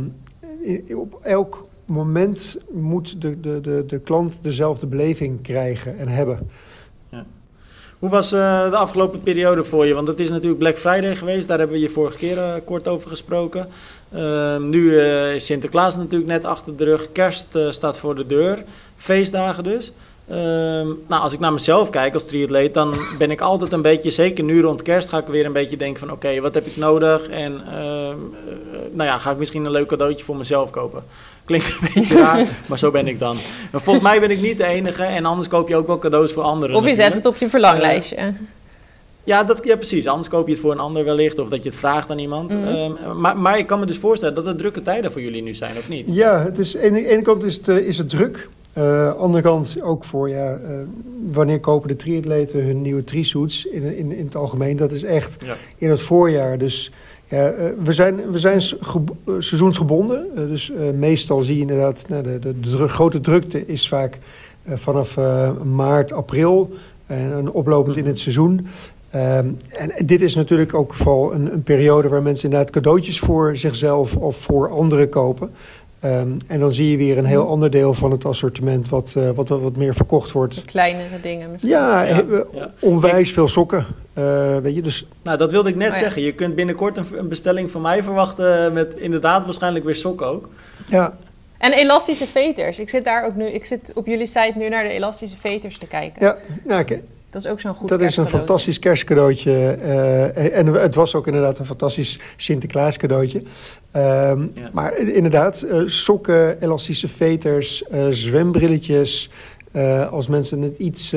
op elk moment moet de, de, de, de klant dezelfde beleving krijgen en hebben. Hoe was eh, de afgelopen periode voor je? Want het is natuurlijk Black Friday geweest, daar hebben we je vorige keer eh, kort over gesproken. Ehm, nu eh, is Sinterklaas natuurlijk net achter de rug, kerst staat voor de deur, feestdagen dus. Ehm, nou, als ik naar mezelf kijk als triatleet, dan ben ik altijd een beetje, zeker nu rond kerst, ga ik weer een beetje denken van oké, wat heb ik nodig? En ehm, eh, nou ja, ga ik misschien een leuk cadeautje voor mezelf kopen? Klinkt een beetje raar, maar zo ben ik dan. Maar volgens mij ben ik niet de enige en anders koop je ook wel cadeaus voor anderen. Of je zet het op je verlanglijstje. Ja, dat, ja, precies. Anders koop je het voor een ander wellicht of dat je het vraagt aan iemand. Mhm. Ehm, maar, maar ik kan me dus voorstellen dat het drukke tijden voor jullie nu zijn, of niet? Ja, het is, aan de ene kant is het, eh, is het druk. Uh, andere kant ook voor, ja, uh, wanneer kopen de triatleten hun nieuwe tri-suits in, in, in het algemeen? Dat is echt Ja. in het voorjaar. Dus ja, uh, we zijn, we zijn gebo- seizoensgebonden. Uh, dus meestal zie je inderdaad, nou, de, de, de grote drukte is vaak vanaf maart, april en oplopend in het seizoen. Um, en dit is natuurlijk ook vooral een, een, periode waar mensen inderdaad cadeautjes voor zichzelf of voor anderen kopen. Um, en dan zie je weer een heel ander deel van het assortiment wat, uh, wat, wat meer verkocht wordt. De kleinere dingen misschien. Ja, Ja, he- ja. onwijs veel sokken. Uh, weet je, dus Nou, dat wilde ik net Oh ja. zeggen. Je kunt binnenkort een, een bestelling van mij verwachten met inderdaad waarschijnlijk weer sokken ook. ja, En elastische veters. Ik zit daar ook nu. Ik zit op jullie site nu naar de elastische veters te kijken. ja, ja oké. Dat is ook zo'n goed dat is een fantastisch kerstcadeautje. eh, en het was ook inderdaad een fantastisch Sinterklaas cadeautje. Ehm, Ja. Maar inderdaad, eh, sokken, elastische veters, eh, zwembrilletjes. Eh, als mensen het iets,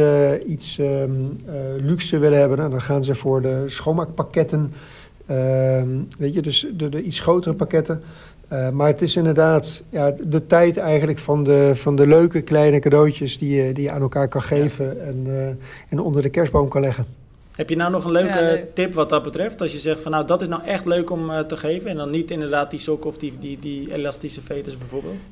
iets ehm, eh, luxe willen hebben, nou, dan gaan ze voor de schoonmaakpakketten. Ehm, weet je, dus de, de iets grotere pakketten. Eh, maar het is inderdaad ja, de tijd eigenlijk van de, van de leuke kleine cadeautjes die je, die je aan elkaar kan geven en, eh, en onder de kerstboom kan leggen. Heb je nou nog een leuke Ja, leuk. tip wat dat betreft? Als je zegt van nou, dat is nou echt leuk om eh, te geven. En dan niet inderdaad die sokken of die, die, die elastische veters bijvoorbeeld.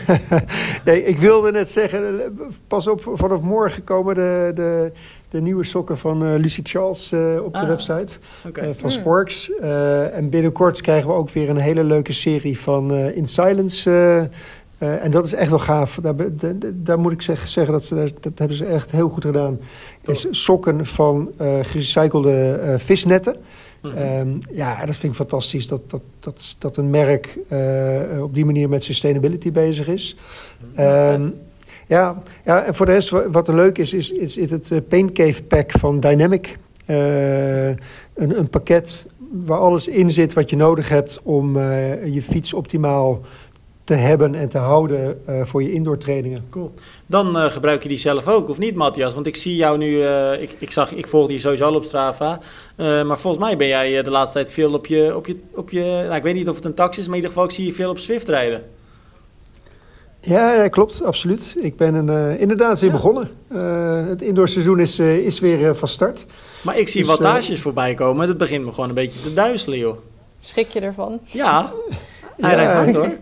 nee, ik wilde net zeggen, pas op, vanaf morgen komen de, de, de nieuwe sokken van eh, Lucie Charles eh, op de Ah, website eh, van Hmm. Sporks. Eh, en binnenkort krijgen we ook weer een hele leuke serie van eh, In Silence. eh, eh, en dat is echt wel gaaf. Daar, be- de- de- daar moet ik zeg- zeggen, dat, ze, dat hebben ze echt heel goed gedaan. Is sokken van eh, gerecyclede eh, visnetten. Mhm. Ehm, ja, dat vind ik fantastisch dat, dat, dat, dat een merk eh, op die manier met sustainability bezig is. Ehm, ja, ja, en voor de rest, wa- wat er leuk is, is, is, is het eh, Paint Cave Pack van Dynamic. Eh, een, een pakket waar alles in zit wat je nodig hebt om eh, je fiets optimaal te hebben en te houden voor je indoor trainingen. Cool. Dan gebruik je die zelf ook, of niet, Matthias? Want ik zie jou nu, ik, ik, zag, ik volg die sowieso al op Strava. Maar volgens mij ben jij de laatste tijd veel op je, op je, op je nou, ik weet niet of het een tax is, maar in ieder geval ik zie je veel op Swift rijden. Ja, ja, klopt, absoluut. Ik ben een, eh, inderdaad weer Ja. begonnen. Eh, het indoorseizoen is, eh, is weer van start. Maar ik zie Dus, eh, wattages voorbij komen. Het begint me gewoon een beetje te duizelen, joh. Schrik je ervan? Ja, hij Ja. rijdt hard hoor.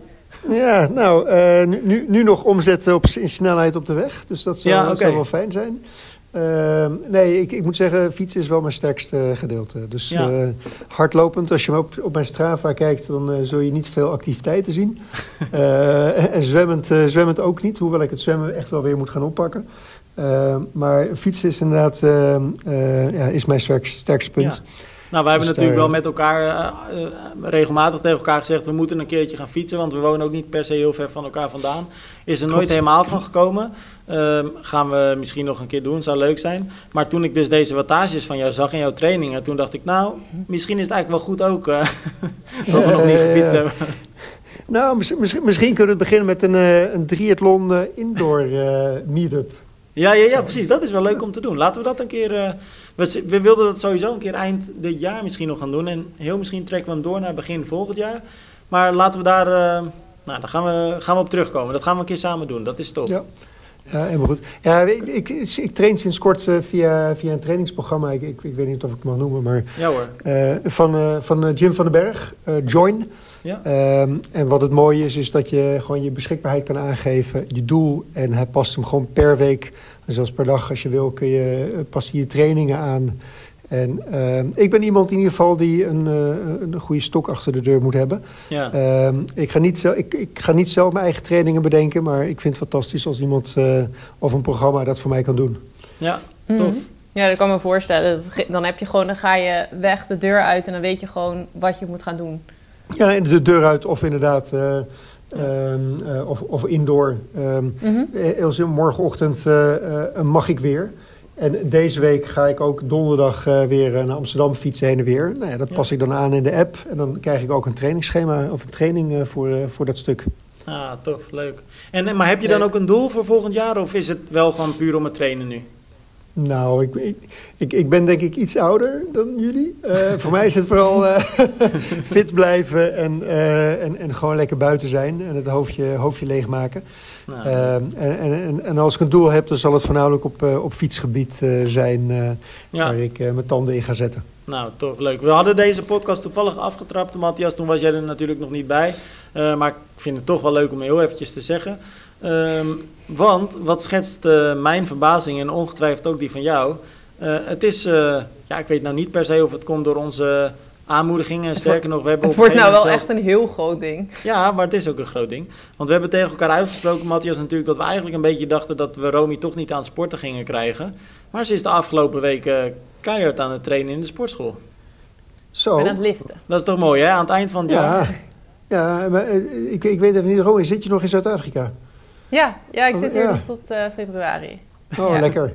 Ja, nou, eh, nu- nu, nog omzetten op, in snelheid op de weg. Dus dat zou, Ja, dat zou wel fijn zijn. Ehm, nee, ik, ik moet zeggen, fietsen is wel mijn sterkste gedeelte. Dus Ja. eh, hardlopend, als je op, op mijn Strava kijkt, dan eh, zul je niet veel activiteiten zien. Eh, en en zwemmend, zwemmend ook niet, hoewel ik het zwemmen echt wel weer moet gaan oppakken. Eh, maar fietsen is inderdaad eh, eh, ja, is mijn sterkste, sterkste punt. Ja. Nou, wij hebben Dus natuurlijk wel met elkaar eh, eh, regelmatig tegen elkaar gezegd... we moeten een keertje gaan fietsen, want we wonen ook niet per se heel ver van elkaar vandaan. Is er nooit Klopt. helemaal van gekomen. Ehm, gaan we misschien nog een keer doen, zou leuk zijn. Maar toen ik dus deze wattages van jou zag in jouw trainingen... toen dacht ik, nou, misschien is het eigenlijk wel goed ook... eh, dat we nog niet gefietst hebben. Nou, mis- misschien, misschien kunnen we beginnen met een, eh, een triathlon eh, indoor eh, meetup. Ja, ja, ja, precies. Dat is wel leuk om te doen. Laten we dat een keer... eh, we, wilden dat sowieso een keer eind dit jaar misschien nog gaan doen. En heel misschien trekken we hem door naar begin volgend jaar. Maar laten we daar... eh, nou, daar gaan we, gaan we op terugkomen. Dat gaan we een keer samen doen. Dat is top. Ja. Ja, helemaal goed. Ja, ik, ik, ik train sinds kort eh, via, via een trainingsprogramma. Ik, ik, ik weet niet of ik het mag noemen, maar Ja hoor. eh, van, van Jim van den Berg, Join. Ja. Ehm, en wat het mooie is, is dat je gewoon je beschikbaarheid kan aangeven, je doel. En hij past hem gewoon per week, en zelfs per dag als je wil, kun je, eh, hij je trainingen aan. En ehm, ik ben iemand in ieder geval die een, eh, een goede stok achter de deur moet hebben. Ja. Ehm, ik, ga niet zelf, ik, ik ga niet zelf mijn eigen trainingen bedenken, maar ik vind het fantastisch als iemand eh, of een programma dat voor mij kan doen. ja, Mhm. tof. Ja, dat kan me voorstellen. Dat Dan heb je gewoon, dan ga je weg de deur uit en dan weet je gewoon wat je moet gaan doen. Ja, en de deur uit of inderdaad, eh, ehm, eh, of, of indoor. Zin, morgenochtend eh, eh, mag ik weer. En deze week ga ik ook donderdag eh, weer naar Amsterdam fietsen heen en weer. Nou ja, dat Ja. pas ik dan aan in de app. En dan krijg ik ook een trainingsschema of een training voor, voor dat stuk. Ah, tof, leuk. En, maar heb je dan Leuk. ook een doel voor volgend jaar of is het wel gewoon puur om het trainen nu? Nou, ik, ik, ik, ik ben denk ik iets ouder dan jullie. Eh, voor mij is het vooral eh, fit blijven en, eh, en, en gewoon lekker buiten zijn. En het hoofdje, hoofdje leegmaken. Nou, en, en, en, als ik een doel heb, dan zal het voornamelijk op, op fietsgebied zijn ja. waar ik mijn tanden in ga zetten. Nou, tof, leuk. We hadden deze podcast toevallig afgetrapt, Matthias. Toen was jij er natuurlijk nog niet bij. Maar ik vind het toch wel leuk om heel eventjes te zeggen. Ehm, want, wat schetst eh, mijn verbazing en ongetwijfeld ook die van jou. Eh, het is, eh, ja, ik weet nou niet per se of het komt door onze aanmoedigingen. Het Sterker nog, we hebben Het wordt nou wel echt een heel groot ding. Ja, maar het is ook een groot ding. Want we hebben tegen elkaar uitgesproken, Matthias, natuurlijk dat we eigenlijk een beetje dachten dat we Romy toch niet aan het sporten gingen krijgen. Maar ze is de afgelopen weken keihard aan het trainen in de sportschool. Zo. Ben aan het liften. Dat is toch mooi, hè? Aan het eind van het jaar. Ja, ja maar ik, ik weet even niet, Romy, zit je nog in Zuid-Afrika? Ja, ja ik zit hier ja. nog tot eh, februari. Oh, Ja. lekker.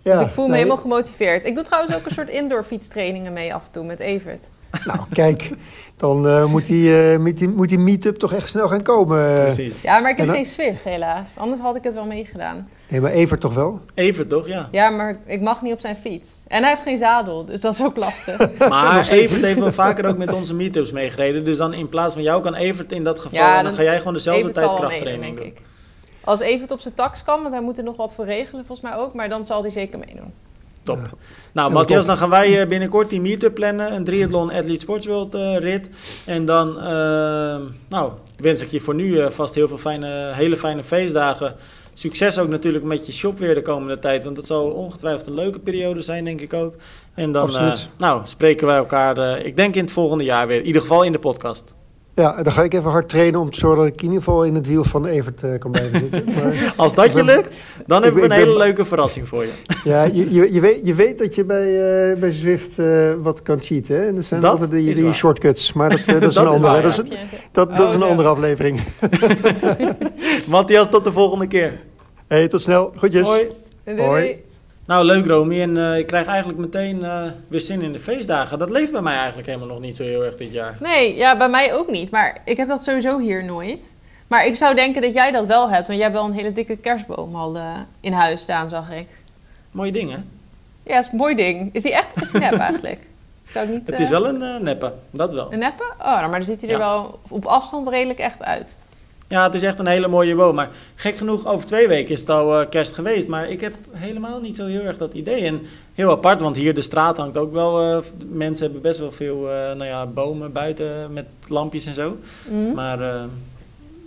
Ja, dus ik voel me nee, helemaal gemotiveerd. Ik doe trouwens ook een soort indoor fietstrainingen mee af en toe met Evert. Nou, kijk, dan eh, moet, die, eh, moet, die, moet die meet-up toch echt snel gaan komen. Precies. Ja, maar ik heb dan- geen Swift helaas. Anders had ik het wel meegedaan. Nee, maar Evert toch wel? Even toch, ja. Ja, maar ik mag niet op zijn fiets. En hij heeft geen zadel, dus dat is ook lastig. Maar Evert heeft wel vaker ook met onze meetups meegereden. Dus dan in plaats van jou kan Evert in dat geval... Ja, en dan dan- ga jij gewoon dezelfde Evert tijd zal wel krachttraining meedoen, doen. Als Evert op zijn tax kan, want hij moet er nog wat voor regelen, volgens mij ook. Maar dan zal hij zeker meedoen. Top. Ja. Nou, Ja, Matthias, dan gaan wij eh, binnenkort die meetup plannen. Een triathlon Athlete Sports World eh, rit. En dan, eh, nou, wens ik je voor nu eh, vast heel veel fijne, hele fijne feestdagen. Succes ook natuurlijk met je shop weer de komende tijd. Want dat zal ongetwijfeld een leuke periode zijn, denk ik ook. En dan, eh, nou, spreken wij elkaar, eh, ik denk in het volgende jaar weer. In ieder geval in de podcast. Ja, dan ga ik even hard trainen om te zorgen dat ik in ieder geval in het wiel van Evert eh, kan blijven zitten. Maar, Als dat je ben- lukt, dan ik hebben we een hele ben- leuke verrassing voor je. ja, je, je, je, weet, je weet dat je bij, eh, bij Zwift eh, wat kan cheaten. Hè? En dat zijn Dat altijd die, die shortcuts. Maar dat, dat is Dat een andere. waar, dat, is, dat, is een andere aflevering. Matthias, tot de volgende keer. Hey, tot snel. Groetjes. Hoi. Doei. Hoi. Nou, leuk Romy. En eh, ik krijg eigenlijk meteen eh, weer zin in de feestdagen. Dat leeft bij mij eigenlijk helemaal nog niet zo heel erg dit jaar. Nee, ja, bij mij ook niet. Maar ik heb dat sowieso hier nooit. Maar ik zou denken dat jij dat wel hebt. Want jij hebt wel een hele dikke kerstboom al eh, in huis staan, zag ik. Mooie dingen. Ja, is een mooi ding. Is die echt of is die nep eigenlijk? Zou ik niet... Het is wel een neppe, dat wel. Een neppe? Oh, nou, maar dan ziet hij er Ja. wel op afstand redelijk echt uit. Ja, het is echt een hele mooie boom. Maar gek genoeg, over twee weken is het al eh, kerst geweest. Maar ik heb helemaal niet zo heel erg dat idee. En heel apart, want hier de straat hangt ook wel... eh, mensen hebben best wel veel eh, nou ja, bomen buiten met lampjes en zo. Mhm. Maar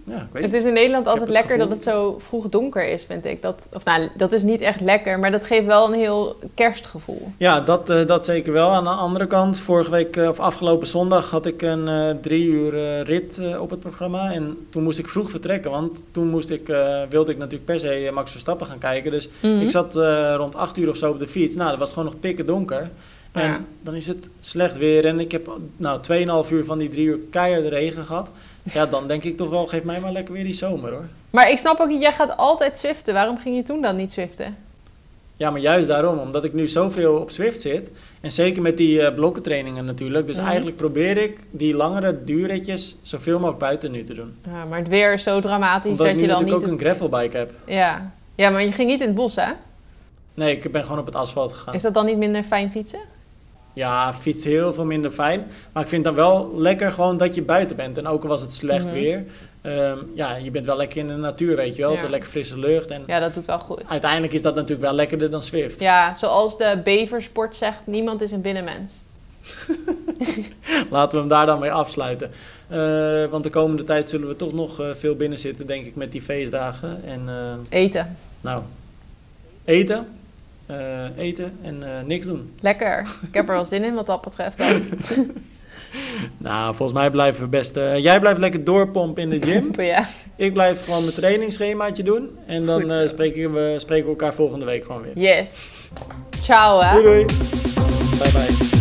ja, ik weet Het is in Nederland altijd lekker dat het zo vroeg donker is, vind ik. Dat, of nou, dat is niet echt lekker, maar dat geeft wel een heel kerstgevoel. Ja, dat, eh, dat zeker wel. Aan de andere kant, vorige week eh, of afgelopen zondag had ik een eh, drie uur rit op het programma. En toen moest ik vroeg vertrekken, want toen moest ik, wilde ik natuurlijk per se Max Verstappen gaan kijken. Dus Mhm. ik zat rond acht uur of zo op de fiets. Nou, dat was gewoon nog pikken donker. En Ja. dan is het slecht weer. En ik heb nou 2,5 uur van die drie uur keihard regen gehad. Ja, dan denk ik toch wel, geef mij maar lekker weer die zomer hoor. Maar ik snap ook niet, jij gaat altijd zwiften. Waarom ging je toen dan niet zwiften? Ja, maar juist daarom, omdat ik nu zoveel op Zwift zit. En zeker met die eh, blokkentrainingen natuurlijk. Dus Mhm. eigenlijk probeer ik die langere duurritjes zoveel mogelijk buiten nu te doen. Ja, maar het weer is zo dramatisch Omdat ik dat nu je dan natuurlijk niet... ook een gravelbike heb. Ja. ja, maar je ging niet in het bos, hè? Nee, ik ben gewoon op het asfalt gegaan. Is dat dan niet minder fijn fietsen? Ja, fiets heel veel minder fijn. Maar ik vind dan wel lekker gewoon dat je buiten bent. En ook al was het slecht Mhm. weer. ehm, ja, je bent wel lekker in de natuur, weet je wel. Ja. Lekker frisse lucht. En Ja, dat doet wel goed. uiteindelijk is dat natuurlijk wel lekkerder dan Zwift. Ja, zoals de beversport zegt, niemand is een binnenmens. Laten we hem daar dan mee afsluiten. Eh, want de komende tijd zullen we toch nog eh, veel binnen zitten, denk ik, met die feestdagen. En eh, Eten. nou, eten. Eh, eten en eh, niks doen. Lekker. Ik heb er wel zin in wat dat betreft dan. Nou, volgens mij blijven we best... eh, jij blijft lekker doorpompen in de gym. Ja, ik blijf gewoon mijn trainingsschemaatje doen. En dan spreken, we, spreken we elkaar volgende week gewoon weer. yes. Ciao hè. Doei doei. Bye bye.